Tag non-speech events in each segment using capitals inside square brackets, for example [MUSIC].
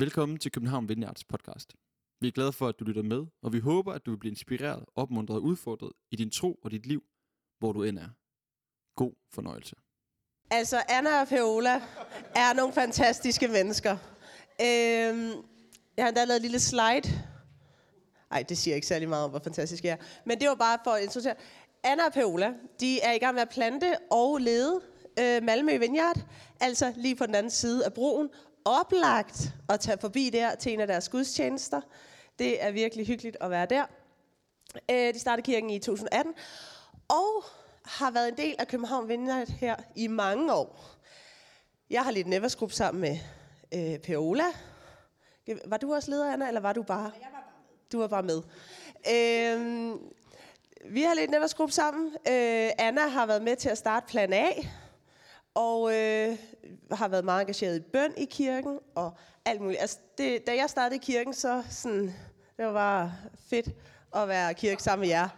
Velkommen til København Vineyards podcast. Vi er glade for, at du lytter med, og vi håber, at du vil blive inspireret, opmuntret og udfordret i din tro og dit liv, hvor du end er. God fornøjelse. Altså, Anna og Paola er nogle fantastiske mennesker. Øhm, jeg har endda lavet en lille slide. Nej, det siger ikke særlig meget om, hvor fantastisk jeg er. Men det var bare for at introducere. Anna og Paola, de er i gang med at plante og lede øh, Malmø Vineyard, altså lige på den anden side af broen. Oplagt at tage forbi der til en af deres gudstjenester. Det er virkelig hyggeligt at være der. Øh, de startede kirken i 2018, og har været en del af København Vineyard her i mange år. Jeg har lidt neversgruppe sammen med øh, Paola. Var du også leder, Anna, eller var du bare? Jeg var bare med. Du var bare med. Øh, vi har lidt neversgruppe sammen. Øh, Anna har været med til at starte Plan A, og øh, har været meget engageret i bøn i kirken, og alt muligt. Altså, det, da jeg startede i kirken, så sådan, det var bare fedt at være kirke sammen med jer.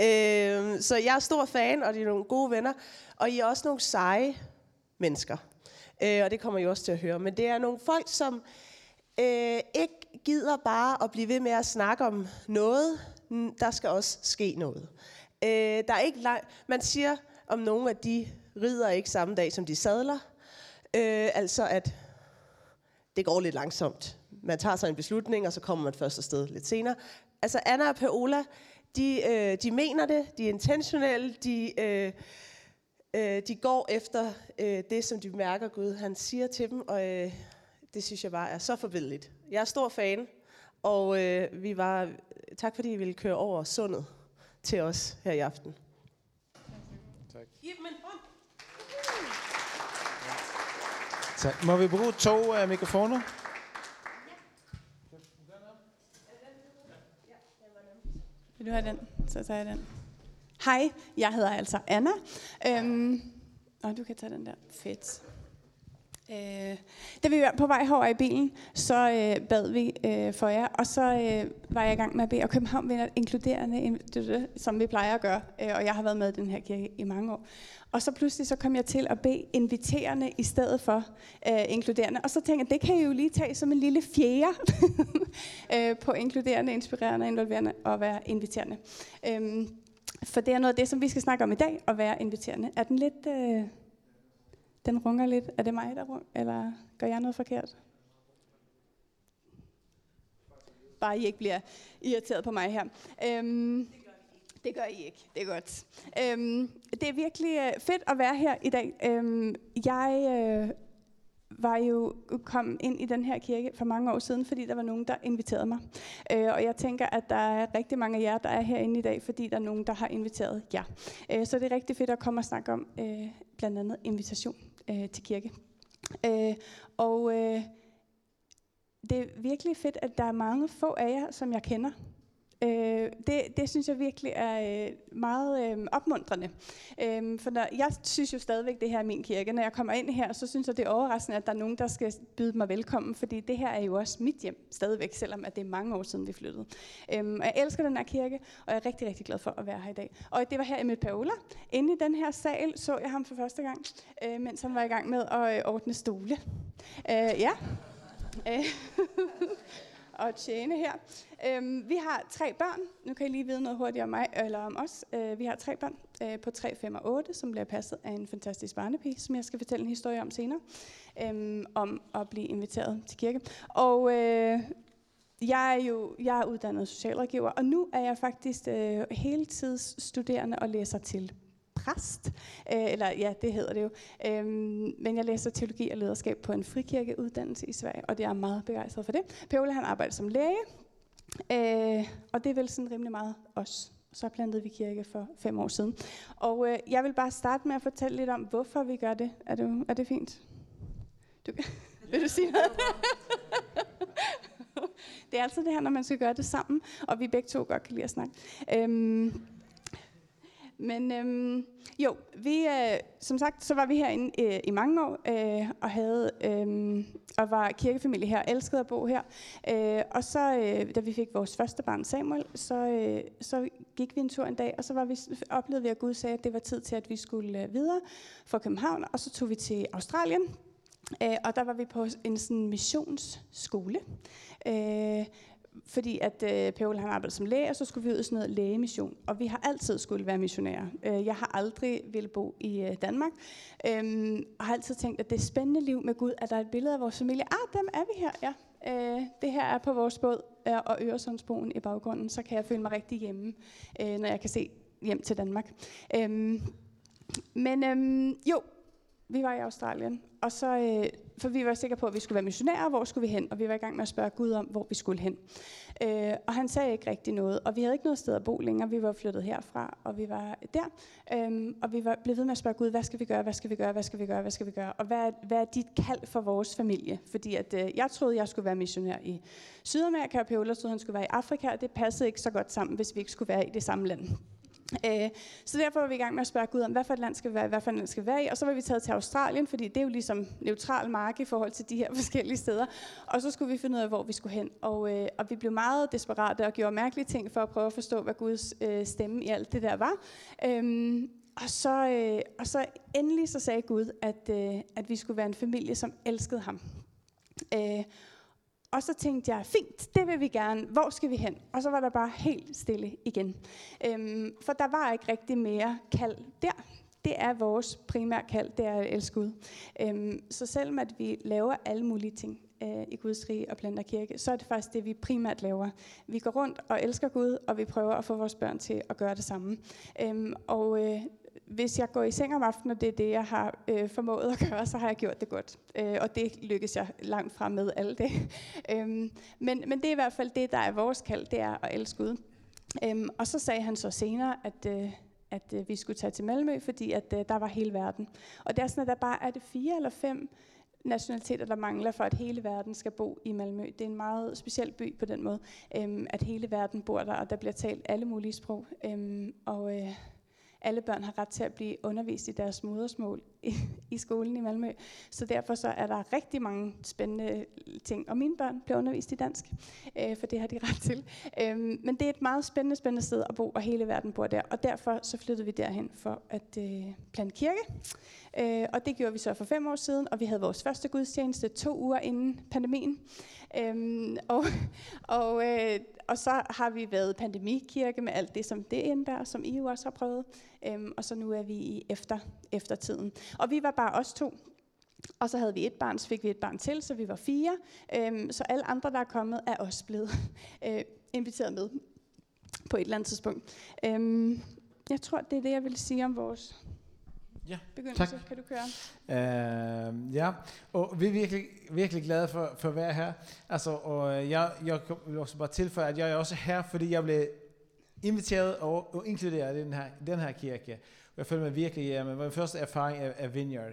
Øh, så jeg er stor fan, og de er nogle gode venner. Og I er også nogle seje mennesker. Øh, og det kommer I også til at høre. Men det er nogle folk, som øh, ikke gider bare at blive ved med at snakke om noget. Der skal også ske noget. Øh, der er ikke lang... Man siger om nogle, af de rider ikke samme dag, som de sadler. Øh, altså at det går lidt langsomt. Man tager sig en beslutning, og så kommer man først afsted lidt senere. Altså Anna og Paola, de, øh, de mener det, de er intentionelle, de, øh, øh, de går efter øh, det, som de mærker Gud, han siger til dem, og øh, det synes jeg bare er så forbilledligt. Jeg er stor fan, og øh, vi var, tak fordi I ville køre over sundet til os her i aften. Tak. Giv dem en hånd. Tak. Må vi bruge to uh, mikrofoner? Vil du have den? Så tager jeg den. Hej, jeg hedder altså Anna. Øhm, og du kan tage den der. Fedt. Øh, da vi var på vej herover i bilen, så øh, bad vi øh, for jer, og så øh, var jeg i gang med at bede, og København vinder inkluderende, som vi plejer at gøre, øh, og jeg har været med i den her kirke i mange år. Og så pludselig så kom jeg til at bede inviterende i stedet for øh, inkluderende, og så tænkte jeg, det kan jeg jo lige tage som en lille fjerde [LAUGHS] øh, på inkluderende, inspirerende, involverende og være inviterende. Øh, for det er noget af det, som vi skal snakke om i dag, at være inviterende. Er den lidt... Øh, den runger lidt. Er det mig, der runger, eller gør jeg noget forkert? Bare I ikke bliver irriteret på mig her. Øhm, det gør I ikke. Det er godt. Øhm, det er virkelig øh, fedt at være her i dag. Øhm, jeg øh, var jo kom ind i den her kirke for mange år siden, fordi der var nogen, der inviterede mig. Øh, og jeg tænker, at der er rigtig mange af jer, der er herinde i dag, fordi der er nogen, der har inviteret jer. Øh, så det er rigtig fedt at komme og snakke om øh, blandt andet invitation øh, til kirke. Øh, og øh, det er virkelig fedt, at der er mange få af jer, som jeg kender. Øh, det, det synes jeg virkelig er øh, meget øh, opmuntrende. Øh, for når, jeg synes jo stadigvæk, det her er min kirke. Når jeg kommer ind her, så synes jeg, det er overraskende, at der er nogen, der skal byde mig velkommen. Fordi det her er jo også mit hjem stadigvæk, selvom at det er mange år siden, vi flyttede. Øh, og jeg elsker den her kirke, og jeg er rigtig, rigtig glad for at være her i dag. Og det var her i mit Paola. Inde i den her sal så jeg ham for første gang, øh, mens han var i gang med at øh, ordne stole. Øh, ja. Øh, [LAUGHS] at tjene her. Øhm, vi har tre børn. Nu kan I lige vide noget hurtigt om mig, eller om os. Øh, vi har tre børn øh, på 3, 5 og 8, som bliver passet af en fantastisk barnepige, som jeg skal fortælle en historie om senere, øhm, om at blive inviteret til kirke. Og øh, jeg er jo jeg er uddannet socialrådgiver, og nu er jeg faktisk øh, heltidsstuderende og læser til præst, øh, eller ja, det hedder det jo. Øhm, men jeg læser teologi og lederskab på en frikirkeuddannelse i Sverige, og det er jeg meget begejstret for det. Per han arbejder som læge, øh, og det er vel sådan rimelig meget os. Så plantede vi kirke for fem år siden. Og øh, jeg vil bare starte med at fortælle lidt om, hvorfor vi gør det. Er det, er det fint? Du, [LAUGHS] vil du sige noget? [LAUGHS] det er altså det her, når man skal gøre det sammen, og vi begge to godt kan lide at snakke. Øhm, men øhm, jo, vi, øh, som sagt, så var vi herinde øh, i mange år, øh, og havde øh, og var kirkefamilie her, elskede at bo her. Øh, og så, øh, da vi fik vores første barn Samuel, så, øh, så gik vi en tur en dag, og så var vi, oplevede vi, at Gud sagde, at det var tid til, at vi skulle øh, videre fra København, og så tog vi til Australien, Øh, og der var vi på en sådan missionsskole. Øh, fordi at øh, Per han arbejdede som læge, og så skulle vi ud i sådan noget lægemission. Og vi har altid skulle være missionærer. Øh, jeg har aldrig ville bo i øh, Danmark, øh, og har altid tænkt, at det spændende liv med Gud, at der er et billede af vores familie. Ah, dem er vi her, ja. Øh, det her er på vores båd, øh, og Øresundsbroen i baggrunden, så kan jeg føle mig rigtig hjemme, øh, når jeg kan se hjem til Danmark. Øh, men øh, jo, vi var i Australien, og så, øh, for vi var sikre på, at vi skulle være missionærer, hvor skulle vi hen? Og vi var i gang med at spørge Gud om, hvor vi skulle hen. Øh, og han sagde ikke rigtig noget, og vi havde ikke noget sted at bo længere. Vi var flyttet herfra, og vi var der. Øh, og vi var blevet ved med at spørge Gud, hvad skal vi gøre, hvad skal vi gøre, hvad skal vi gøre, hvad skal vi gøre? Og hvad er, hvad er dit kald for vores familie? Fordi at, øh, jeg troede, jeg skulle være missionær i Sydamerika, og Per troede, han skulle være i Afrika, og det passede ikke så godt sammen, hvis vi ikke skulle være i det samme land. Øh, så derfor var vi i gang med at spørge Gud om, hvad for et land skal vi være, hvad for et land skal vi være i. Og så var vi taget til Australien, fordi det er jo ligesom neutral mark i forhold til de her [LAUGHS] forskellige steder. Og så skulle vi finde ud af, hvor vi skulle hen. Og, øh, og vi blev meget desperate og gjorde mærkelige ting for at prøve at forstå, hvad Guds øh, stemme i alt det der var. Øhm, og så, øh, og så endelig så sagde Gud, at, øh, at vi skulle være en familie, som elskede ham. Øh, og så tænkte jeg, fint, det vil vi gerne. Hvor skal vi hen? Og så var der bare helt stille igen. Øhm, for der var ikke rigtig mere kald der. Det er vores primære kald, det er at elske Gud. Øhm, så selvom at vi laver alle mulige ting øh, i Guds rige og planter kirke, så er det faktisk det, vi primært laver. Vi går rundt og elsker Gud, og vi prøver at få vores børn til at gøre det samme. Øhm, og øh, hvis jeg går i seng om aftenen, og det er det, jeg har øh, formået at gøre, så har jeg gjort det godt. Øh, og det lykkes jeg langt frem med alt det. [LAUGHS] øhm, men, men det er i hvert fald det, der er vores kald, det er at elske Gud. Øhm, og så sagde han så senere, at, øh, at øh, vi skulle tage til Malmø, fordi at øh, der var hele verden. Og det er sådan, at der bare er det fire eller fem nationaliteter, der mangler for, at hele verden skal bo i Malmø. Det er en meget speciel by på den måde, øhm, at hele verden bor der, og der bliver talt alle mulige sprog. Øhm, og... Øh, alle børn har ret til at blive undervist i deres modersmål i, i skolen i Malmø. Så derfor så er der rigtig mange spændende ting. Og mine børn bliver undervist i dansk, øh, for det har de ret til. Øh, men det er et meget spændende, spændende sted at bo, og hele verden bor der. Og derfor så flyttede vi derhen for at øh, plante kirke. Øh, og det gjorde vi så for fem år siden, og vi havde vores første gudstjeneste to uger inden pandemien. Øh, og og, øh, og så har vi været pandemikirke med alt det, som det indebærer, som I jo også har prøvet. Øhm, og så nu er vi i efter, eftertiden. Og vi var bare os to. Og så havde vi et barn, så fik vi et barn til, så vi var fire. Øhm, så alle andre, der er kommet, er også blevet [LAUGHS] øh, inviteret med på et eller andet tidspunkt. Øhm, jeg tror, det er det, jeg vil sige om vores Ja, begyndelse. tak. Kan du køre? Uh, ja, og vi er virkelig, virkelig glade for, for at være her. Altså, og jeg, jeg vil også bare tilføje, at jeg er også her, fordi jeg blev inviteret og, og inkluderet i den her, den her kirke. Jeg føler mig virkelig hjemme. Min første erfaring er, er Vineyard.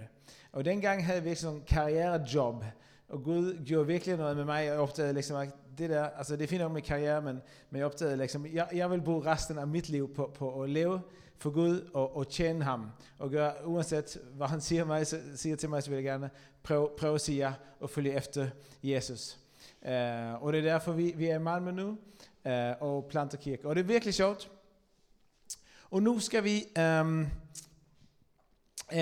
Og dengang havde jeg virkelig sådan en karrierejob. Og Gud gjorde virkelig noget med mig. Jeg opdagede liksom, at det der, altså det er fint nok med karriere, men, men jeg opdagede liksom, jeg, jeg vil bruge resten af mit liv på, på at leve for Gud og, og tjene ham. Og gøre, uanset hvad han siger, mig, så, siger til mig, så vil jeg gerne prøve, prøve at sige ja og følge efter Jesus. Uh, og det er derfor, vi, vi er i Malmø nu uh, og planter kirke. Og det er virkelig sjovt. Og nu skal vi um, uh,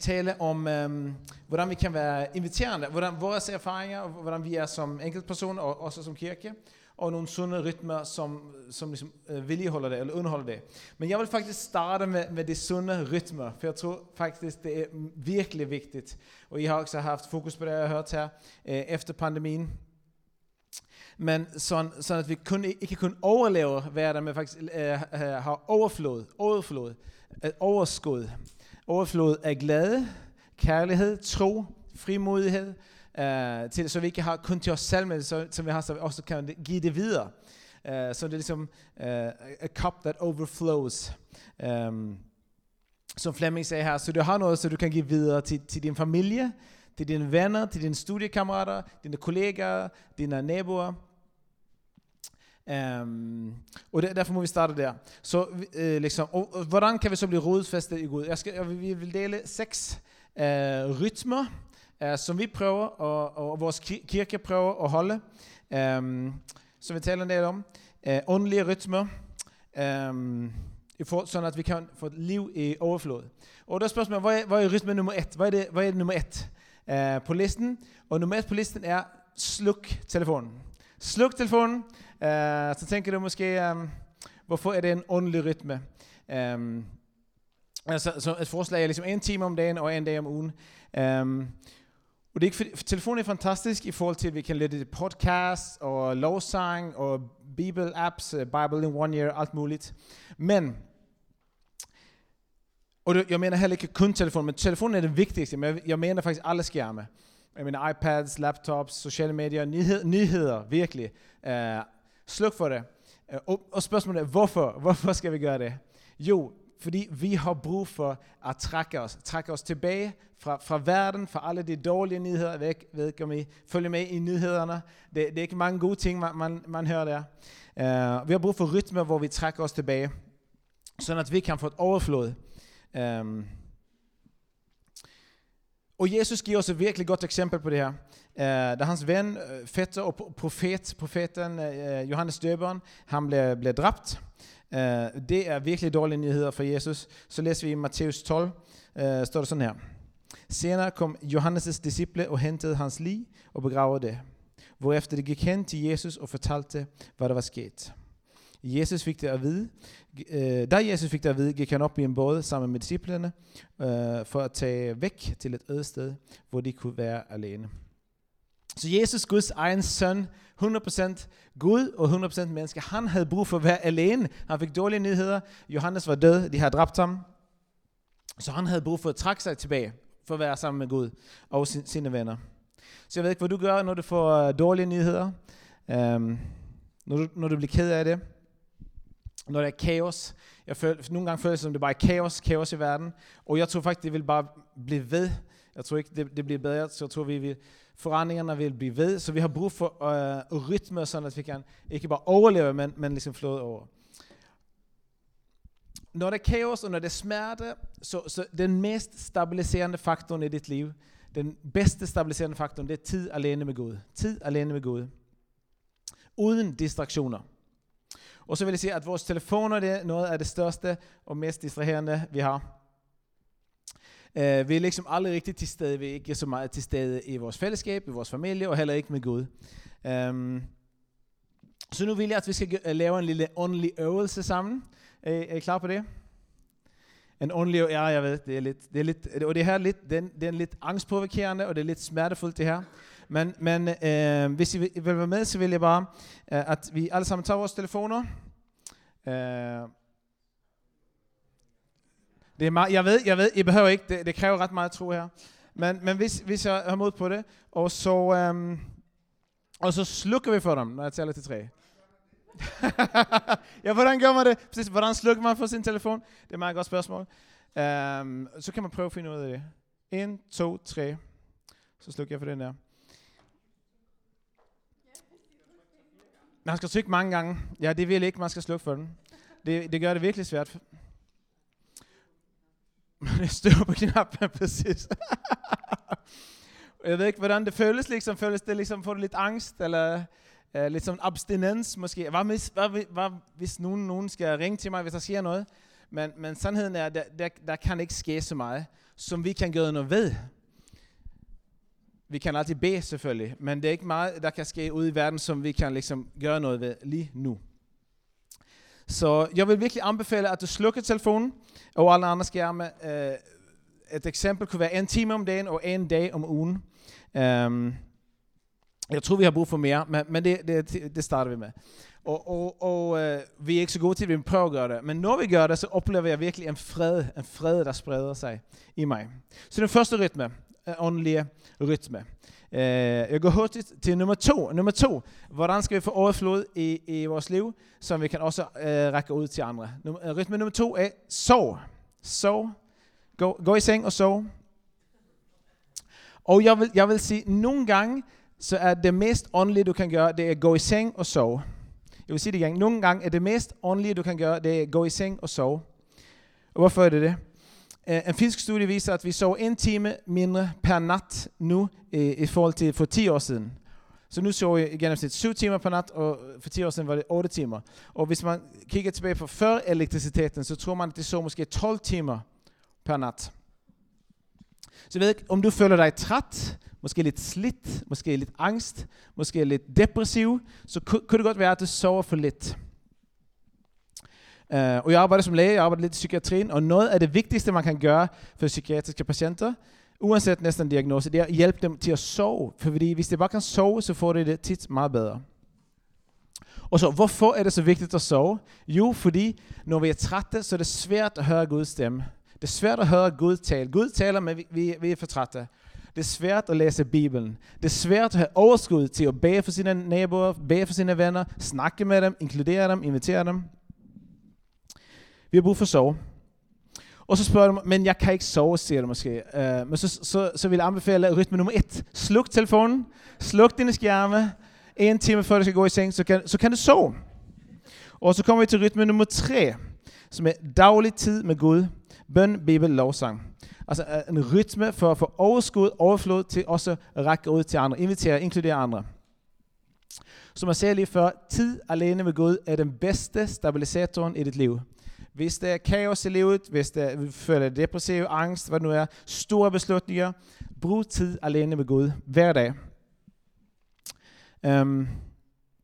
tale om, um, hvordan vi kan være inviterende, hvordan vores erfaringer, og hvordan vi er som enkeltpersoner og også som kirke og nogle sunde rytmer, som, som ligesom, øh, vedligeholder det, eller underholder det. Men jeg vil faktisk starte med, med de sunde rytmer, for jeg tror faktisk, det er virkelig vigtigt. Og I har også haft fokus på det, jeg har hørt her, øh, efter pandemien. Men sådan, sådan at vi kun, ikke kun overlever verden, men faktisk øh, øh, har overflod, overflod, øh, overskud. Overflod af glæde, kærlighed, tro, frimodighed, Eh, uh, til, så vi ikke har kun til os selv, men så, som vi har, så vi også kan give det videre. Uh, så det er ligesom uh, a cup that overflows. Um, som Flemming sagde her, så du har noget, så du kan give videre til, til din familie, til dine venner, til dine studiekammerater, dine kollegaer, dine naboer. Um, og det, derfor må vi starte der. Så uh, liksom, og, og, hvordan kan vi så blive rodfæstet i Gud? Jeg skal, jeg, vi vil dele seks uh, rytmer, uh, som vi prøver, og, og vores kirke prøver at holde, ehm, um, som vi taler en del om. Uh, åndelige rytmer, um, for, sådan at vi kan få et liv i overflod. Og der er spørgsmålet, hvad er, hvad er rytme nummer et? Hvad er det, hvad er det nummer et? uh, på listen. Og nummer et på listen er sluk telefonen. Sluk telefonen. Uh, så tænker du måske, um, hvorfor er det en åndelig rytme? Um, altså, så et forslag er ligesom en time om dagen og en dag om ugen. Um, og det er ikke, for, telefonen er fantastisk i forhold til, at vi kan lytte podcast og lovsang og Bible-apps, øh, Bible in one year, alt muligt. Men, og jeg mener heller ikke kun telefonen, men telefonen er det vigtigste, men jeg, jeg mener faktisk alle skærme. Jeg mener iPads, laptops, sociale medier, nyhed, nyheder, virkelig. Uh, sluk for det. Uh, og, og spørgsmålet er, hvorfor? Hvorfor skal vi gøre det? Jo, fordi vi har brug for at trække os, trække os tilbage fra, fra verden, fra alle de dårlige nyheder. Jeg ved ikke, om I følger med i nyhederne. Det, det er ikke mange gode ting, man, man, man hører der. Uh, vi har brug for rytmer, hvor vi trækker os tilbage, så at vi kan få et overflod. Um, og Jesus giver os et virkelig godt eksempel på det her. Uh, da hans ven, uh, fætter og profet, profeten uh, uh, Johannes Døberen, han blev, blev dræbt, Uh, det er virkelig dårlige nyheder for Jesus. Så læser vi i Matthæus 12, uh, øh, står det sådan her. Senere kom Johannes' disciple og hentede hans lig og begravede det. Hvorefter de gik hen til Jesus og fortalte, hvad der var sket. Jesus fik det at vide. Uh, da Jesus fik det at vide, gik han op i en båd sammen med disciplene uh, for at tage væk til et øde sted, hvor de kunne være alene. Så Jesus, Guds egen søn, 100% Gud og 100% menneske, han havde brug for at være alene. Han fik dårlige nyheder. Johannes var død, de havde dræbt ham. Så han havde brug for at trække sig tilbage, for at være sammen med Gud og sin, sine venner. Så jeg ved ikke, hvad du gør, når du får øh, dårlige nyheder. Um, når, du, når du bliver ked af det. Når der er kaos. Jeg føler, nogle gange føler jeg, som det bare er kaos, kaos i verden. Og jeg tror faktisk, det vil bare blive ved. Jeg tror ikke, det, det bliver bedre. Så jeg tror, vi vil forandringerne vil blive ved, så vi har brug for øh, rytme, så at vi kan ikke bare overleve, men, men ligesom flåde over. Når det er kaos og når det er smerte, så, så den mest stabiliserende faktoren i dit liv, den bedste stabiliserende faktoren, det er tid alene med Gud. Tid alene med Gud. Uden distraktioner. Og så vil jeg sige, at vores telefoner det er noget af det største og mest distraherende, vi har. Uh, vi er liksom aldrig rigtig til stede, vi er ikke så meget til stede i vores fællesskab, i vores familie, og heller ikke med Gud. Um, så nu vil jeg, at vi skal lave en lille åndelig øvelse sammen. Er, er I klar på det? En åndelig ja, jeg ved, det er lidt, det er lidt, og det her lidt, den, det er lidt angstprovokerende, og det er lidt smertefuldt det her. Men, men uh, hvis I vil, vil være med, så vil jeg bare, uh, at vi alle sammen tager vores telefoner. Uh, det er meget, jeg ved, jeg ved, I behøver ikke, det, det kræver ret meget tro her. Men, men hvis, hvis jeg har mod på det, og så, øhm, og så slukker vi for dem, når jeg tæller til tre. [LAUGHS] ja, hvordan gør man det? Præcis, hvordan slukker man for sin telefon? Det er et meget godt spørgsmål. Um, så kan man prøve at finde ud af det. 1, 2, 3. Så slukker jeg for den der. Man skal trykke mange gange. Ja, det vil ikke, man skal slukke for den. Det, det gør det virkelig svært. [LAUGHS] Støv på knappen, præcis. [LAUGHS] jeg ved ikke, hvordan det føles, liksom. Føles det liksom, får du lidt angst, eller eh, uh, lidt som abstinens måske? Hvad, hvis, hvad, hvad, hvis nogen, nogen skal ringe til mig, hvis der sker noget? Men, men sandheden er, at der, der, der kan ikke ske så meget, som vi kan gøre noget ved. Vi kan altid bede selvfølgelig, men det er ikke meget, der kan ske ude i verden, som vi kan liksom gøre noget ved lige nu. Så jeg vil virkelig anbefale, at du slukker telefonen og alle andre skærme. Uh, et eksempel kunne være en time om dagen og en dag om ugen. Um, jeg tror, vi har brug for mere, men, men det, det, det starter vi med. Og, og, og øh, vi er ikke så gode til, at vi prøver at gøre det. Men når vi gør det, så oplever jeg virkelig en fred, en fred, der spreder sig i mig. Så den første rytme, øh, åndelige rytme. Uh, jeg går hurtigt til nummer to. Nummer to, hvordan skal vi få overflod i, i vores liv, som vi kan også uh, række ud til andre. Num, uh, rytme nummer to er sov. Sov. Gå, gå i seng og sov. Og jeg vil, jeg vil sige, nogle gange, så er det mest åndelige, du kan gøre, det er at gå i seng og sove. Jeg vil sige det igen. Nogle gange er det mest åndelige, du kan gøre, det er at gå i seng og sove. Og hvorfor er det det? Eh, en finsk studie viser, at vi sover en time mindre per nat nu eh, i, i forhold til for 10 år siden. Så nu sover vi i gennemsnit 7 timer per nat, og for 10 år siden var det 8 timer. Og hvis man kigger tilbage på før elektriciteten, så tror man, at det så måske 12 timer per nat. Så jeg ved ikke, om du føler dig træt, måske lidt slidt, måske lidt angst, måske lidt depressiv, så kunne det godt være, at du sover for lidt. Uh, og jeg arbejder som læge, jeg arbejder lidt i psykiatrien, og noget af det vigtigste, man kan gøre for psykiatriske patienter, uanset næsten diagnose, det er at hjælpe dem til at sove. For fordi hvis de bare kan sove, så får de det tit meget bedre. Og så, hvorfor er det så vigtigt at sove? Jo, fordi når vi er trætte, så er det svært at høre Guds stemme. Det er svært at høre Gud tale. Gud taler, men vi, vi, vi er for trætte. Det er svært at læse Bibelen. Det er svært at have overskud til at bede for sine naboer, bede for sine venner, snakke med dem, inkludere dem, invitere dem. Vi har brug for at sove. Og så spørger du men jeg kan ikke sove, siger du måske. Uh, men så, så, så vil jeg anbefale rytme nummer et. Sluk telefonen, sluk dine skærme. En time før du skal gå i seng, så kan, så kan du sove. Og så kommer vi til rytme nummer tre, som er daglig tid med Gud. Bøn, bibel, lovsang. Altså øh, en rytme for at få overskud, overflod til også at række ud til andre, invitere, inkludere andre. Som jeg sagde lige før, tid alene med Gud er den bedste stabilisatoren i dit liv. Hvis det er kaos i livet, hvis der føler depressiv angst, hvad det nu er, store beslutninger, brug tid alene med Gud hver dag. Um,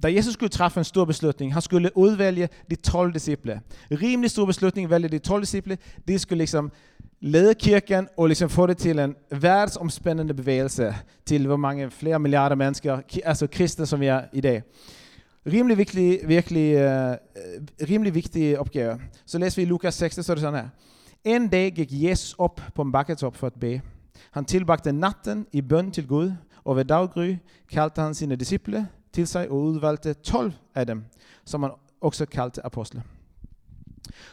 da Jesus skulle træffe en stor beslutning, han skulle udvælge de 12 disciple. Rimelig stor beslutning vælge de 12 disciple. De skulle liksom lede kirken og liksom få det til en verdensomspændende bevægelse til hvor mange flere milliarder mennesker, altså kristne som vi er i dag. Rimelig vigtig, virkelig, uh, rimelig vigtig opgave. Så læser vi i Lukas 6, så er det sådan her. En dag gik Jesus op på en bakketop for at bede. Han tilbragte natten i bøn til Gud, og ved daggry kaldte han sine disciple til sig og udvalgte 12 af dem, som han også kaldte apostle.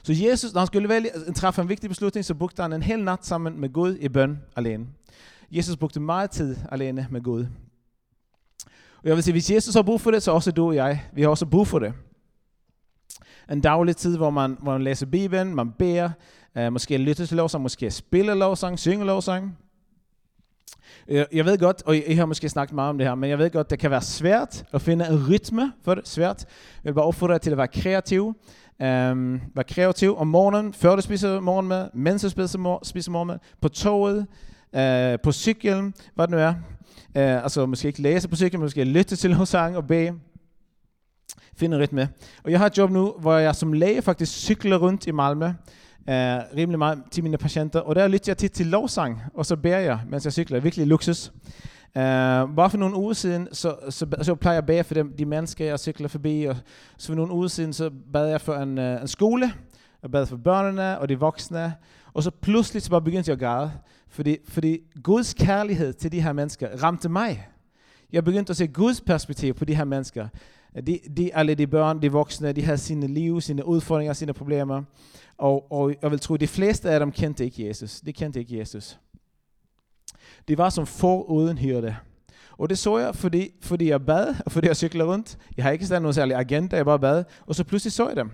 Så Jesus, når han skulle vælge, øh, træffe en vigtig beslutning, så brugte han en hel nat sammen med Gud i bøn alene. Jesus brugte meget tid alene med Gud. Og jeg vil sige, hvis Jesus har brug for det, så også du og jeg. Vi har også brug for det. En daglig tid, hvor man, hvor man læser Bibelen, man beder, øh, måske lytter til lovsang, måske spiller lovsang, synger lovsang. Jeg ved godt, og I har måske snakket meget om det her, men jeg ved godt, det kan være svært at finde en rytme for det. Svært. Jeg vil bare opfordre dig til at være kreativ. Um, vær kreativ om morgenen, før du spiser morgenmad, mens du spiser, mor- spiser morgenmad, på toget, øh, på cyklen, hvad det nu er. Øh, altså måske ikke læse på cyklen, men måske lytte til en sang og bede. Finde en rytme. Og jeg har et job nu, hvor jeg som læge faktisk cykler rundt i Malmø uh, rimelig meget til mine patienter, og der lytter jeg tit til lovsang, og så beder jeg, mens jeg cykler. Virkelig luksus. Uh, bare for nogle uger siden, så, så, så plejer jeg at bede for dem, de mennesker, jeg cykler forbi, og så for nogle uger siden, så bad jeg for en, uh, en skole, jeg bad for børnene og de voksne, og så pludselig så bare begyndte jeg at græde, fordi, fordi Guds kærlighed til de her mennesker ramte mig. Jeg begyndte at se Guds perspektiv på de her mennesker. De, de, alle de børn, de voksne, de havde sine liv, sine udfordringer, sine problemer. Og, og jeg vil tro, at de fleste af dem kendte ikke Jesus. De kendte ikke Jesus. De var som får uden hyrde. Og det så jeg, fordi, fordi jeg bad, og fordi jeg cyklede rundt. Jeg har ikke stillet nogen særlig agenda, jeg bare bad. Og så pludselig så jeg dem.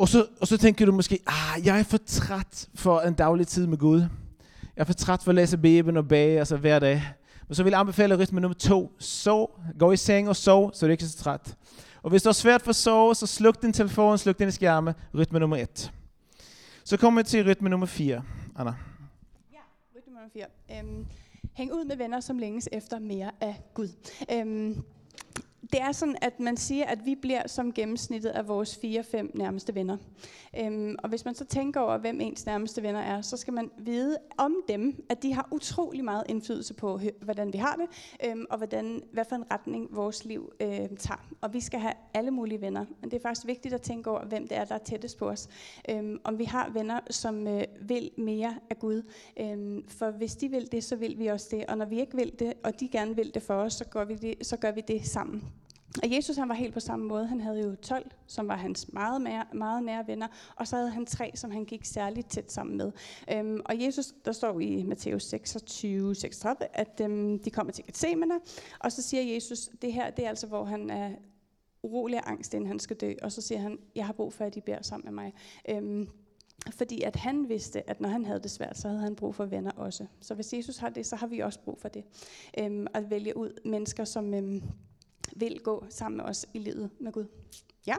Og så, og så tænker du måske, ah, jeg er for træt for en daglig tid med Gud. Jeg er for træt for at læse Bibelen og bage altså hver dag. Men så vil jeg anbefale rytme nummer to. Sov. Gå i seng og sov, så du ikke er så træt. Og hvis du har svært for at sove, så sluk din telefon, sluk din skærme. Rytme nummer et. Så kommer vi til rytme nummer fire. Anna. Ja, rytme nummer fire. Øhm, hæng ud med venner, som længes efter mere af Gud. Øhm, det er sådan, at man siger, at vi bliver som gennemsnittet af vores 4-5 nærmeste venner. Øhm, og hvis man så tænker over, hvem ens nærmeste venner er, så skal man vide om dem, at de har utrolig meget indflydelse på, hvordan vi har det, øhm, og hvordan, hvad for en retning vores liv øh, tager. Og vi skal have alle mulige venner. Men det er faktisk vigtigt at tænke over, hvem det er, der er tættest på os. Øhm, om vi har venner, som øh, vil mere af Gud. Øhm, for hvis de vil det, så vil vi også det. Og når vi ikke vil det, og de gerne vil det for os, så gør vi det, så gør vi det sammen. Og Jesus han var helt på samme måde. Han havde jo 12, som var hans meget, mere, meget nære venner, og så havde han tre, som han gik særligt tæt sammen med. Øhm, og Jesus, der står i Matthæus 26, 36, at øhm, de kommer til Gethsemane, og så siger Jesus, det her det er altså, hvor han er urolig af angst, inden han skal dø, og så siger han, jeg har brug for, at I bærer sammen med mig. Øhm, fordi at han vidste, at når han havde det svært, så havde han brug for venner også. Så hvis Jesus har det, så har vi også brug for det. Øhm, at vælge ud mennesker, som... Øhm, vil gå sammen med os i livet med Gud. Ja,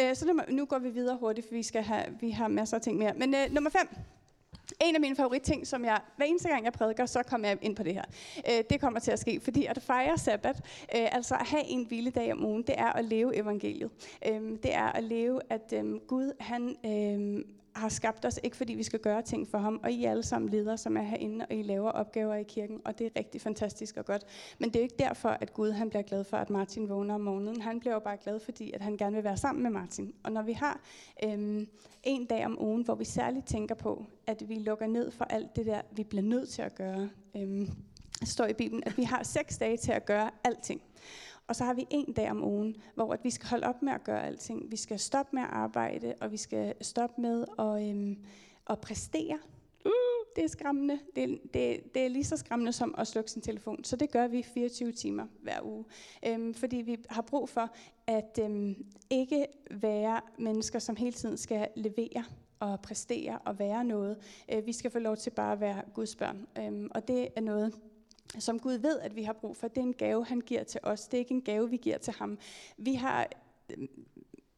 øh, så nu går vi videre hurtigt, for vi, skal have, vi har masser af ting mere. Men øh, nummer fem. En af mine favoritting, som jeg, hver eneste gang jeg prædiker, så kommer jeg ind på det her. Øh, det kommer til at ske, fordi at fejre sabbat, øh, altså at have en hviledag om ugen, det er at leve evangeliet. Øh, det er at leve, at øh, Gud, han øh, har skabt os, ikke fordi vi skal gøre ting for ham, og I er alle sammen ledere, som er herinde, og I laver opgaver i kirken, og det er rigtig fantastisk og godt. Men det er jo ikke derfor, at Gud han bliver glad for, at Martin vågner om morgenen. Han bliver jo bare glad, fordi at han gerne vil være sammen med Martin. Og når vi har øhm, en dag om ugen, hvor vi særligt tænker på, at vi lukker ned for alt det der, vi bliver nødt til at gøre, øhm, står i Bibelen, at vi har seks dage til at gøre alting. Og så har vi en dag om ugen, hvor at vi skal holde op med at gøre alting. Vi skal stoppe med at arbejde, og vi skal stoppe med at, øhm, at præstere. Uh, det er skræmmende. Det, det, det er lige så skræmmende som at slukke sin telefon. Så det gør vi 24 timer hver uge. Øhm, fordi vi har brug for at øhm, ikke være mennesker, som hele tiden skal levere og præstere og være noget. Øh, vi skal få lov til bare at være Guds børn. Øhm, og det er noget, som Gud ved, at vi har brug for. Det er en gave, han giver til os. Det er ikke en gave, vi giver til ham. Vi har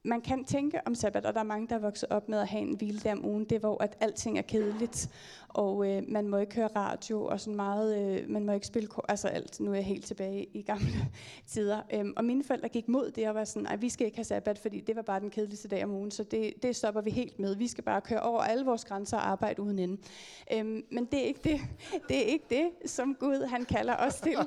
man kan tænke om sabbat, og der er mange, der er vokset op med at have en hviledag om ugen, det er, hvor at alting er kedeligt, og øh, man må ikke høre radio, og sådan meget, øh, man må ikke spille, altså alt, nu er jeg helt tilbage i gamle [LAUGHS] tider. Øhm, og mine forældre gik mod det, og var sådan, at vi skal ikke have sabbat, fordi det var bare den kedeligste dag om ugen, så det, det stopper vi helt med. Vi skal bare køre over alle vores grænser og arbejde uden ende. Øhm, men det er, ikke det, [LAUGHS] det er ikke det, som Gud han kalder os til. [LAUGHS]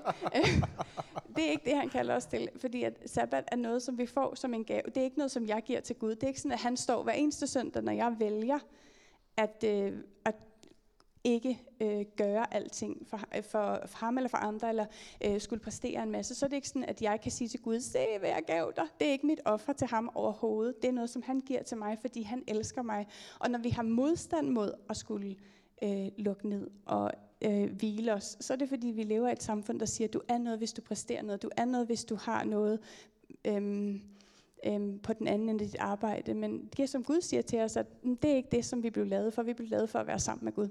det er ikke det, han kalder os til, fordi at sabbat er noget, som vi får som en gave. Det er ikke noget, som jeg giver til Gud. Det er ikke sådan, at han står hver eneste søndag, når jeg vælger at, øh, at ikke øh, gøre alting for, øh, for, for ham eller for andre, eller øh, skulle præstere en masse, så er det ikke sådan, at jeg kan sige til Gud, se hvad jeg gav dig. Det er ikke mit offer til ham overhovedet. Det er noget, som han giver til mig, fordi han elsker mig. Og når vi har modstand mod at skulle øh, lukke ned og øh, hvile os, så er det fordi, vi lever i et samfund, der siger, du er noget, hvis du præsterer noget. Du er noget, hvis du har noget øhm, øhm, på den anden ende af dit arbejde. Men det som Gud siger til os, at det er ikke det, som vi blev lavet for. Vi blev lavet for at være sammen med Gud.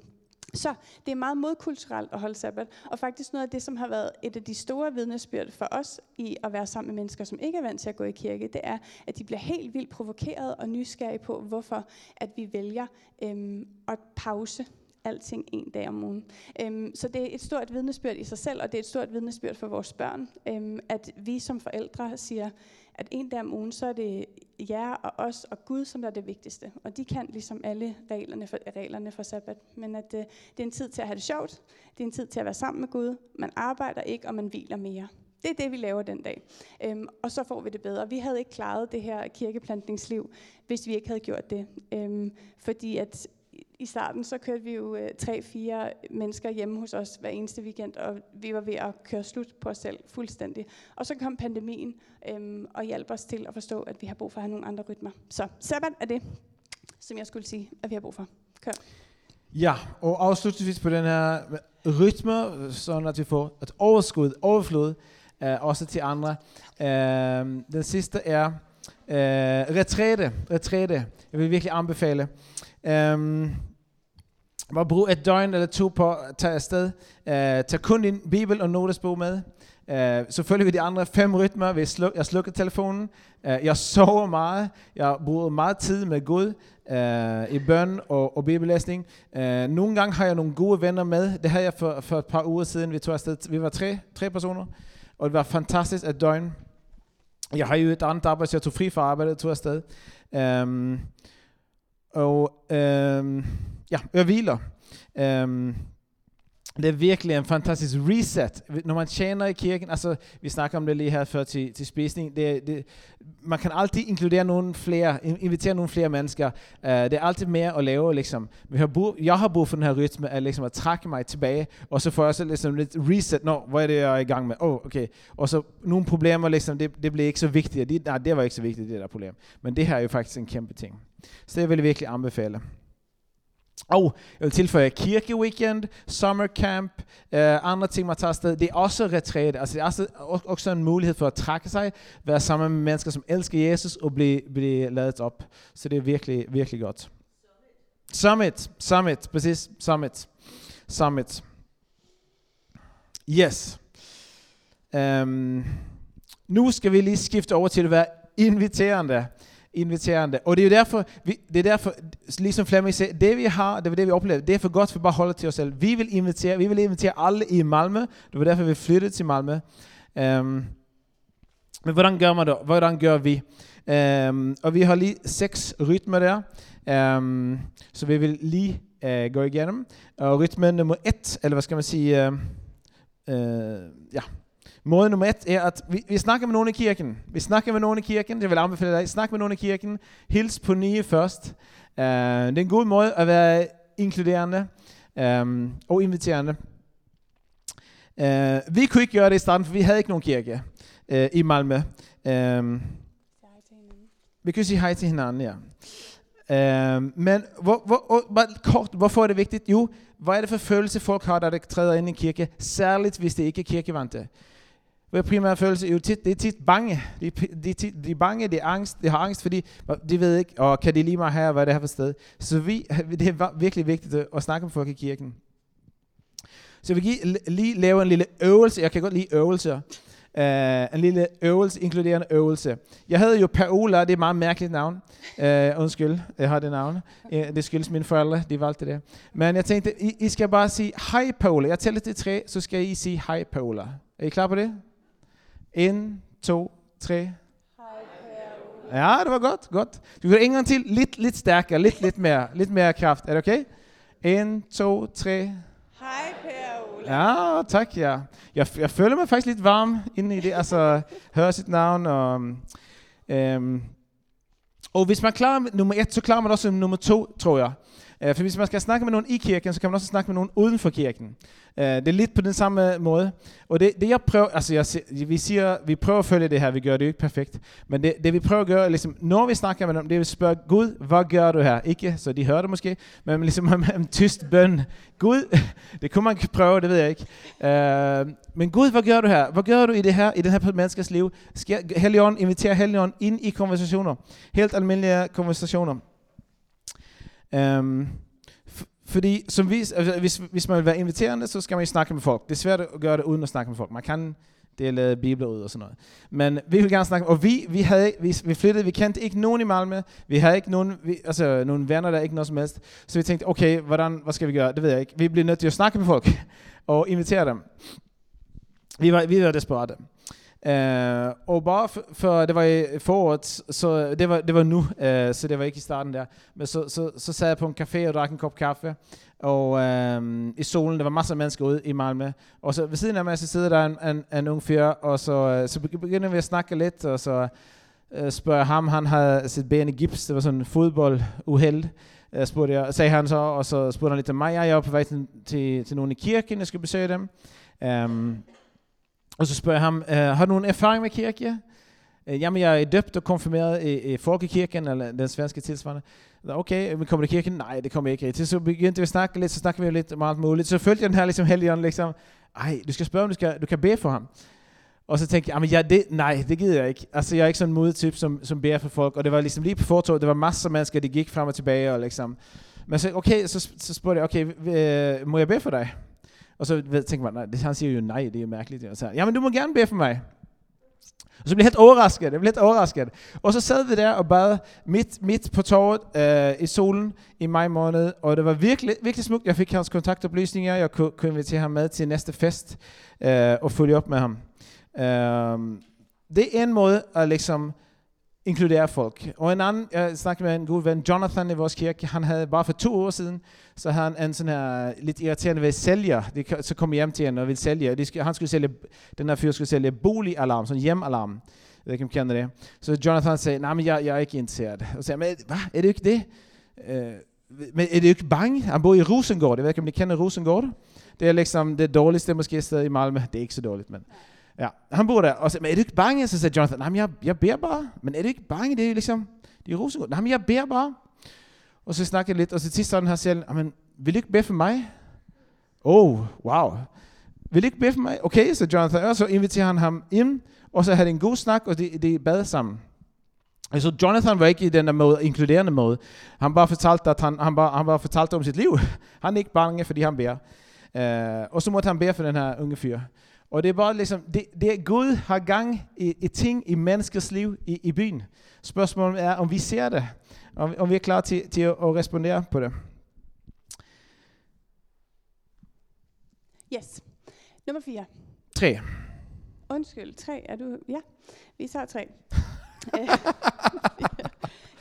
Så det er meget modkulturelt at holde sabbat, og faktisk noget af det, som har været et af de store vidnesbyrd for os i at være sammen med mennesker, som ikke er vant til at gå i kirke, det er, at de bliver helt vildt provokeret og nysgerrige på, hvorfor at vi vælger øhm, at pause alting en dag om ugen. Øhm, så det er et stort vidnesbyrd i sig selv, og det er et stort vidnesbyrd for vores børn, øhm, at vi som forældre siger, at en dag om ugen, så er det jer og os og Gud, som er det vigtigste. Og de kan ligesom alle reglerne for, reglerne for sabbat. Men at øh, det er en tid til at have det sjovt. Det er en tid til at være sammen med Gud. Man arbejder ikke, og man hviler mere. Det er det, vi laver den dag. Øhm, og så får vi det bedre. Vi havde ikke klaret det her kirkeplantningsliv, hvis vi ikke havde gjort det. Øhm, fordi at i starten så kørte vi jo øh, tre-fire mennesker hjemme hos os hver eneste weekend, og vi var ved at køre slut på os selv fuldstændig. Og så kom pandemien øhm, og hjalp os til at forstå, at vi har brug for at have nogle andre rytmer. Så sabbat er det, som jeg skulle sige, at vi har brug for. Kør. Ja, og afslutningsvis på den her øh, rytme, så at vi får et overskud, overflod, øh, også til andre. Øh, den sidste er øh, retræte. retræte. Jeg vil virkelig anbefale. Øhm, um, var brug et døgn eller to på at tage afsted. Uh, tag kun din bibel og notesbog med. Uh, selvfølgelig ved de andre fem rytmer, Vi sluk, jeg slukker telefonen. Uh, jeg sover meget. Jeg bruger meget tid med Gud uh, i bøn og, og bibellæsning. Uh, nogle gange har jeg nogle gode venner med. Det havde jeg for, for et par uger siden. Vi tog afsted. Vi var tre, tre personer. Og det var fantastisk at døgn. Jeg har jo et andet arbejde, så jeg tog fri fra arbejdet og tog afsted. Um, og øhm, ja, jeg hviler. Øhm, det er virkelig en fantastisk reset. Når man tjener i kirken, altså vi snakker om det lige her før til, til spisning, det, det, man kan altid inkludere nogle flere, invitere nogle flere mennesker. Uh, det er altid mere at lave, liksom. Vi har brug, jeg har brug for den her rytme, at, liksom, at trække mig tilbage, og så får jeg så liksom lidt reset, nå, hvad er det, jeg er i gang med? Oh, okay. Og så nogle problemer, liksom, det, det bliver ikke så vigtigt. Det, nej, det var ikke så vigtigt, det der problem. Men det her er jo faktisk en kæmpe ting. Så det vil jeg virkelig anbefale. Og jeg vil tilføje kirkeweekend, summercamp, øh, andre ting, man tager afsted. Det er også retræt. Altså, det er også, også en mulighed for at trække sig, være sammen med mennesker, som elsker Jesus, og blive, blive ladet op. Så det er virkelig, virkelig godt. Summit. Summit. Præcis. Summit. Summit. Yes. Um, nu skal vi lige skifte over til at være inviterende. Inviterende. Og det er jo derfor, vi, det er derfor, ligesom Flemming sagde, det vi har, det er det vi oplever, det er for godt, for bare holde til os selv. Vi vil invitere, vi vil invitere alle i Malmø. Det var derfor, vi flyttede til Malmø. Um, men hvordan gør man det? Hvordan gør vi? Um, og vi har lige seks rytmer der, um, så vi vil lige uh, gå igennem. Og rytme nummer et, eller hvad skal man sige, uh, uh, ja, Måde nummer et er, at vi, vi snakker med nogen i kirken. Vi snakker med nogen i kirken. Det vil anbefale dig. Snak med nogen i kirken. Hils på nye først. Uh, det er en god måde at være inkluderende um, og inviterende. Uh, vi kunne ikke gøre det i starten, for vi havde ikke nogen kirke uh, i Malmø. Um, vi kunne sige hej til hinanden, ja. Uh, men hvor, hvor, hvor, kort, hvorfor er det vigtigt? Jo, hvad er det for følelse folk har, der træder ind i kirke? Særligt hvis det ikke er kirkevante. Hvad primære følelse jo tit, det er tit bange. De, de, de, de er bange, de, er angst, de har angst, fordi de ved ikke, og kan de lige mig her, hvad det her for sted. Så vi, [LAUGHS] det er virkelig vigtigt øh, at snakke med folk i kirken. Så jeg vil lige lave en lille øvelse. Jeg kan godt lide øvelser. Uh, en lille øvelse, inkluderende øvelse. Jeg havde jo Paola, det er et meget mærkeligt navn. Uh, undskyld, jeg har det navn. Uh, det skyldes mine forældre, de valgte det. Men jeg tænkte, I, I skal bare sige, hej Paola. Jeg tæller til tre, så skal I sige hej Paola. Er I klar på det? En, to, tre. Ja, det var godt, godt. Du gør en gang til, lidt, lidt stærkere, lidt, lidt mere, lidt mere kraft. Er det okay? En, to, tre. Hej Per Ole. Ja, tak, ja. Jeg, jeg føler mig faktisk lidt varm inde i det, altså [LAUGHS] høre sit navn. Og, øhm, og hvis man klarer nummer et, så klarer man også nummer to, tror jeg. Uh, for hvis man skal snakke med nogen i kirken, så kan man også snakke med nogen uden for kirken. Uh, det er lidt på den samme måde. Og det, det jeg prøver, altså jeg, vi siger, vi prøver at følge det her, vi gør det jo ikke perfekt. Men det, det vi prøver at gøre, ligesom, når vi snakker med dem, det er at spørge, Gud, hvad gør du her? Ikke, så de hører det måske, men [LAUGHS] ligesom en tyst bøn. Gud, [LAUGHS] det kunne man prøve, det ved jeg ikke. Uh, men Gud, hvad gør du her? Hvad gør du i det her, i den her menneskers liv? Skal Helligånd invitere Helligånd ind i konversationer? Helt almindelige konversationer. Um, fordi som vi, altså, hvis, hvis man vil være inviterende, så skal man snakke med folk. Det er svært at gøre det uden at snakke med folk. Man kan dele bibler ud og sådan noget. Men vi vil gerne snakke, og vi, vi, havde, vi, vi flyttede, vi kendte ikke nogen i Malmø, vi havde ikke nogen, vi, altså nogen venner der, ikke noget som helst. Så vi tænkte, okay, hvordan, hvad skal vi gøre? Det ved jeg ikke. Vi bliver nødt til at snakke med folk [LAUGHS] og invitere dem. Vi var, vi var desperate. Uh, og bare for, for det var i foråret, så det var, det var nu, uh, så det var ikke i starten der. Men så, så, så sad jeg på en café og drak en kop kaffe, og uh, i solen, der var masser af mennesker ude i Malmø. Og så ved siden af mig, så sidder der en, en, en ung fyr, og så, uh, så begynder vi at snakke lidt, og så uh, spørger ham, han havde sit ben i gips, det var sådan en fodbolduheld. Uh, spurgte jeg, sagde han så, og så spurgte han lidt til mig, jeg er på vej til, til, til nogen i kirken, jeg skal besøge dem. Um, og så spørger jeg ham, øh, har du nogen erfaring med kirke? Øh, jamen, jeg er døbt og konfirmeret i, i Folkekirken, eller den svenske tilsvarende. Okay, men kommer du i kirken? Nej, det kommer jeg ikke rigtig. Så begyndte vi at snakke lidt, så snakkede vi lidt om alt muligt. Så følte jeg den her ligesom helgen, liksom, ej, du skal spørge, om du, skal, du kan bede for ham. Og så tænkte jeg, ja, det, nej, det gider jeg ikke. Altså, jeg er ikke sådan en modetyp, som, som beder for folk. Og det var ligesom lige på fortog, det var masser af mennesker, de gik frem og tilbage. Og liksom. Men så, okay, så, så spurgte jeg, okay, øh, må jeg bede for dig? Og så tænkte man, nej, det, han siger jo nej, det er jo mærkeligt. Og så, jamen du må gerne bede for mig. Og så blev jeg helt overrasket, jeg blev helt overrasket. Og så sad vi der og bad midt, midt på torvet øh, i solen i maj måned, og det var virkelig, virkelig smukt. Jeg fik hans kontaktoplysninger, jeg kunne, kunne invitere ham med til næste fest øh, og følge op med ham. Øh, det er en måde at liksom inkludere folk. Og en anden, jeg snakkede med en god ven, Jonathan i vores kirke, han havde bare for to år siden, så havde han en sådan her lidt irriterende ved sælger. De, så kom hjem til hende og ville sælge. De, han skulle sælge, den her fyr skulle sælge boligalarm, sådan hjemalarm. Jeg ved ikke, om kender det. Så Jonathan sagde, nej, men jeg, jeg er ikke interesseret. Og sagde men hvad, er det ikke det? Uh, men er det ikke bange? Han bor i Rosengård. Jeg ved ikke, om I kender Rosengård? Det er liksom det dårligste måske sted i Malmø. Det er ikke så dårligt, men... Ja, han bor der, og så, men er du ikke bange? Så sagde Jonathan, nej, jeg, jeg beder bare. Men er du ikke bange? Det er liksom, det er Rosengård. Nej, men jeg beder bare. Og så snakkede jeg lidt, og så til sådan her selv, men vil du ikke bede for mig? Oh, wow. Vil du ikke bede for mig? Okay, så Jonathan, og så inviterer han ham ind, og så havde de en god snak, og de, de bad sammen. Altså Jonathan var ikke i den der måde, inkluderende måde. Han bare fortalte, at han, han, bare, han bare fortalte om sit liv. [LAUGHS] Han er ikke bange, fordi han beder. Uh, og så måtte han bede for den her unge fyr. Og det er bare liksom, det, det Gud har gang i, i ting i menneskers liv i, i byen. Spørgsmålet er, om vi ser det, om, om vi er klar til, til at, at respondere på det. Yes. Nummer 4. Tre. Undskyld, 3. Er du... Ja, vi tager 3. [LAUGHS]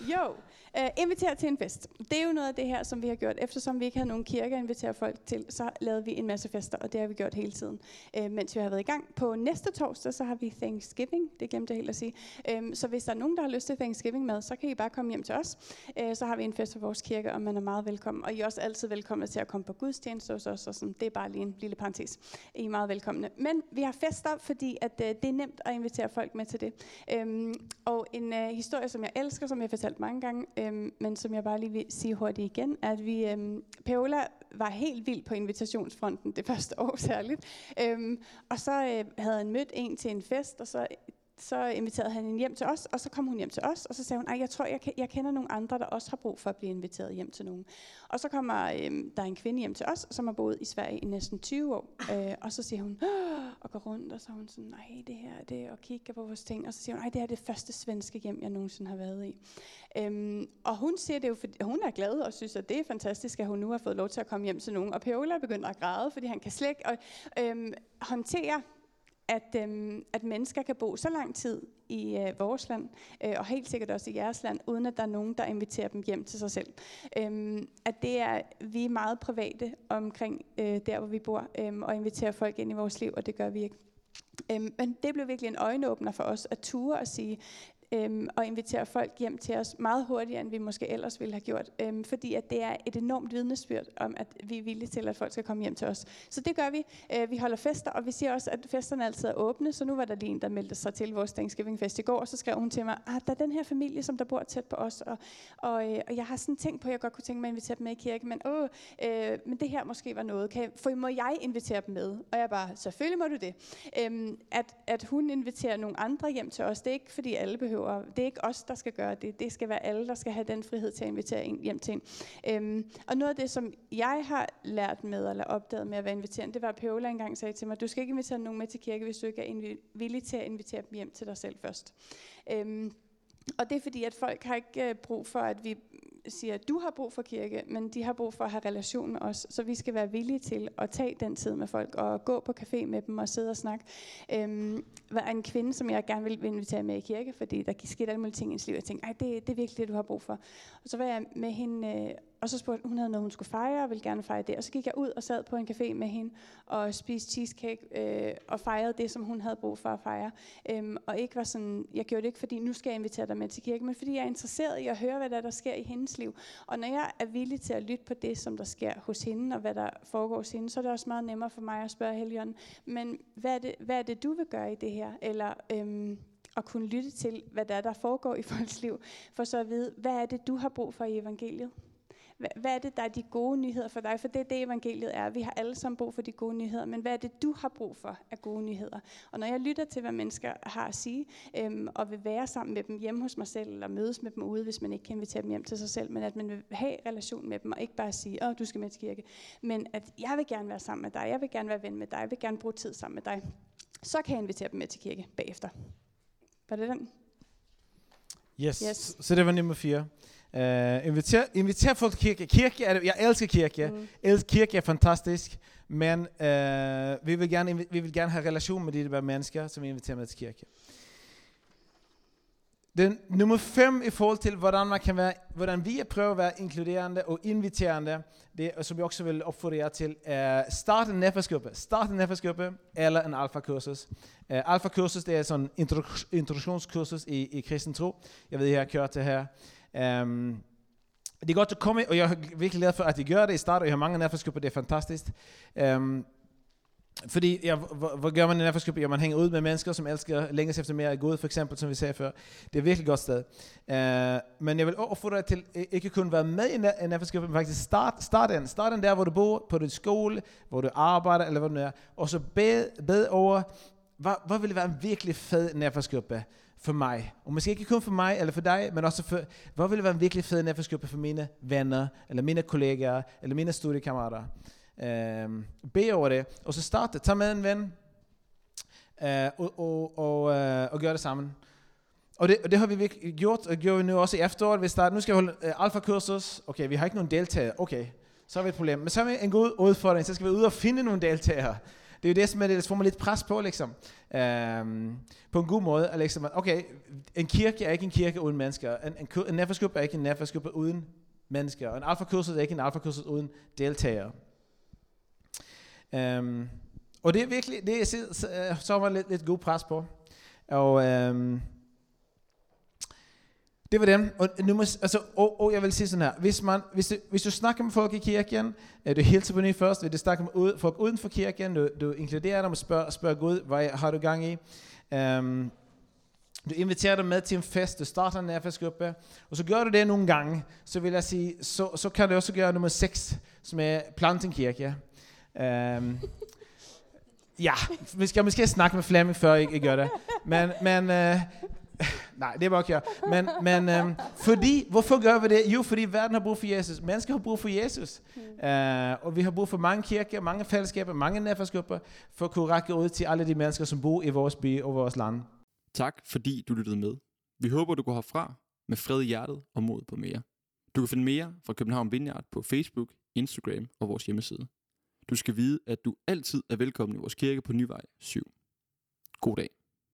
[LAUGHS] jo, Øh, uh, inviter til en fest. Det er jo noget af det her, som vi har gjort. Eftersom vi ikke havde nogen kirke at invitere folk til, så lavede vi en masse fester, og det har vi gjort hele tiden, uh, mens vi har været i gang. På næste torsdag, så har vi Thanksgiving. Det glemte jeg helt at sige. Um, så hvis der er nogen, der har lyst til Thanksgiving mad, så kan I bare komme hjem til os. Uh, så har vi en fest for vores kirke, og man er meget velkommen. Og I er også altid velkomne til at komme på gudstjeneste hos os. Og sådan. Det er bare lige en lille parentes. I er meget velkomne. Men vi har fester, fordi at, uh, det er nemt at invitere folk med til det. Um, og en uh, historie, som jeg elsker, som jeg har fortalt mange gange, øhm, men som jeg bare lige vil sige hurtigt igen, at vi, øhm, Paola var helt vild på invitationsfronten det første år [LAUGHS] særligt. Øhm, og så øh, havde han mødt en til en fest, og så så inviterede han hende hjem til os, og så kom hun hjem til os, og så sagde hun, at jeg tror, jeg, jeg kender nogle andre, der også har brug for at blive inviteret hjem til nogen. Og så kommer øhm, der en kvinde hjem til os, som har boet i Sverige i næsten 20 år, øh, og så siger hun, og går rundt, og så er hun sådan, nej, det her, det, og kigger på vores ting, og så siger hun, nej, det er det første svenske hjem, jeg nogensinde har været i. Øhm, og hun siger det jo, fordi hun er glad og synes, at det er fantastisk, at hun nu har fået lov til at komme hjem til nogen. Og Paola begynder at græde, fordi han kan slet ikke øhm, håndtere at, øhm, at mennesker kan bo så lang tid i øh, vores land, øh, og helt sikkert også i jeres land, uden at der er nogen, der inviterer dem hjem til sig selv. Øhm, at det er, vi er meget private omkring øh, der, hvor vi bor, øh, og inviterer folk ind i vores liv, og det gør vi ikke. Øhm, men det blev virkelig en øjenåbner for os at ture og sige, øhm, og invitere folk hjem til os meget hurtigere, end vi måske ellers ville have gjort. Øhm, fordi at det er et enormt vidnesbyrd om, at vi er villige til, at folk skal komme hjem til os. Så det gør vi. Øh, vi holder fester, og vi siger også, at festerne altid er åbne. Så nu var der lige en, der meldte sig til vores Thanksgiving Fest i går, og så skrev hun til mig, at ah, der er den her familie, som der bor tæt på os, og, og, øh, og jeg har sådan tænkt på, at jeg godt kunne tænke mig at invitere dem med i kirke, men, åh, øh, men det her måske var noget. Kan, for må jeg invitere dem med? Og jeg bare, selvfølgelig må du det. Øhm, at, at hun inviterer nogle andre hjem til os, det er ikke fordi alle behøver behøver, det er ikke os, der skal gøre det. Det skal være alle, der skal have den frihed til at invitere en hjem til en. Øhm, og noget af det, som jeg har lært med, eller opdaget med at være inviterende, det var, at Paola engang sagde til mig, du skal ikke invitere nogen med til kirke, hvis du ikke er villig til at invitere dem hjem til dig selv først. Øhm, og det er fordi, at folk har ikke øh, brug for, at vi siger, at du har brug for kirke, men de har brug for at have relation med os. Så vi skal være villige til at tage den tid med folk, og gå på café med dem og sidde og snakke. Øhm, var en kvinde, som jeg gerne ville invitere med i kirke, fordi der skete alle mulige ting i hendes liv. Jeg tænkte, det, det er virkelig det, du har brug for. Og så var jeg med hende øh, og så spurgte hun, havde noget, hun skulle fejre, og ville gerne fejre det. Og så gik jeg ud og sad på en café med hende, og spiste cheesecake, øh, og fejrede det, som hun havde brug for at fejre. Øhm, og ikke var sådan, jeg gjorde det ikke, fordi nu skal jeg invitere dig med til kirke, men fordi jeg er interesseret i at høre, hvad der, der sker i hendes liv. Og når jeg er villig til at lytte på det, som der sker hos hende, og hvad der foregår hos hende, så er det også meget nemmere for mig at spørge Helion, men hvad er, det, hvad er det, du vil gøre i det her? Eller... Øhm, at kunne lytte til, hvad der er, der foregår i [LAUGHS] folks liv, for så at vide, hvad er det, du har brug for i evangeliet? Hvad er det, der er de gode nyheder for dig? For det er det, evangeliet er. Vi har alle sammen brug for de gode nyheder, men hvad er det, du har brug for af gode nyheder? Og når jeg lytter til, hvad mennesker har at sige, øhm, og vil være sammen med dem hjemme hos mig selv, eller mødes med dem ude, hvis man ikke kan invitere dem hjem til sig selv, men at man vil have relation med dem, og ikke bare sige, åh, du skal med til kirke, men at jeg vil gerne være sammen med dig, jeg vil gerne være ven med dig, jeg vil gerne bruge tid sammen med dig, så kan jeg invitere dem med til kirke bagefter. Var det den? Yes. yes. Så det var nummer fire. Uh, inviter, inviter folk til kirke. Kirke er jeg elsker kirke. Mm. El, kirke er fantastisk, men uh, vi, vil gerne, vi vil gerne have relation med de der mennesker, som vi inviterer med til kirke. Den nummer fem i forhold til, hvordan, man kan være, hvordan vi prøver at være inkluderende og inviterende, det som jeg også vil opfordre jer til, er start en netværksgruppe. Start en netværksgruppe eller en alfa-kursus. Uh, alfa-kursus det er sådan en introduktionskursus i, i kristen tro. Jeg ved, I har kørt det her. Um, det er godt at komme, og jeg er virkelig glad for, at I gør det i starten, og jeg har mange nærfagsgrupper, det er fantastisk. Um, fordi, ja, hvad gør man i nærfagsgruppe? Ja, man hænger ud med mennesker, som elsker længes efter mere af Gud, for eksempel, som vi sagde før. Det er et virkelig godt sted. Uh, men jeg vil opfordre dig til ikke kun være med i en nærfagsgruppe, men faktisk start, start den. Start den der, hvor du bor, på din skole, hvor du arbejder, eller hvad du er. Og så bed, bed over, hvad, hvad ville være en virkelig fed nærfagsgruppe? For mig. Og måske ikke kun for mig eller for dig, men også for, hvad vill være en virkelig fed netværksgruppe for mine venner, eller mine kollegaer, eller mine studiekammerater. Um, be over det, og så starte. Tag med en ven, øh, og, og, og, øh, og gøre det sammen. Og det, og det har vi virkelig gjort, og gjorde vi nu også i efteråret. Vi starter, nu skal vi holde øh, alfa-kursus. Okay, vi har ikke nogen deltagere. Okay, så har vi et problem. Men så har vi en god udfordring. Så skal vi ud og finde nogle deltagere. Det er jo det, som er det, får man lidt pres på, liksom. Um, på en god måde. Ligesom, at liksom, okay, en kirke er ikke en kirke uden mennesker. En, en, en neferskub er ikke en neferskub uden mennesker. Og en alfakursus er ikke en alfakursus uden deltagere. Um, og det er virkelig, det er, så, så, øh, så har man lidt, lidt god pres på. Og um, det var dem. Og, nu må, altså, og, og jeg vil sige sådan her. Hvis, man, hvis, du, hvis du snakker med folk i kirken, er du hilser på ny først, hvis du snakker med ud, folk uden for kirken, du, du inkluderer dem og spørger, spørger Gud, hvad har du gang i? Um, du inviterer dem med til en fest, du starter en nærfestgruppe, og så gør du det nogle gange, så vil jeg sige, så, så kan du også gøre nummer 6, som er plantenkirke. Um, øhm, ja, vi skal måske snakke med Flemming, før I, I gør det. Men, men uh, [LAUGHS] Nej, det bare ikke Men, men øhm, fordi, hvorfor gør vi det? Jo, fordi verden har brug for Jesus. Mennesker har brug for Jesus. Mm. Uh, og vi har brug for mange kirker, mange fællesskaber, mange netværksgrupper, for at kunne række ud til alle de mennesker, som bor i vores by og vores land. Tak, fordi du lyttede med. Vi håber, du går herfra med fred i hjertet og mod på mere. Du kan finde mere fra København Vineyard på Facebook, Instagram og vores hjemmeside. Du skal vide, at du altid er velkommen i vores kirke på Nyvej 7. God dag.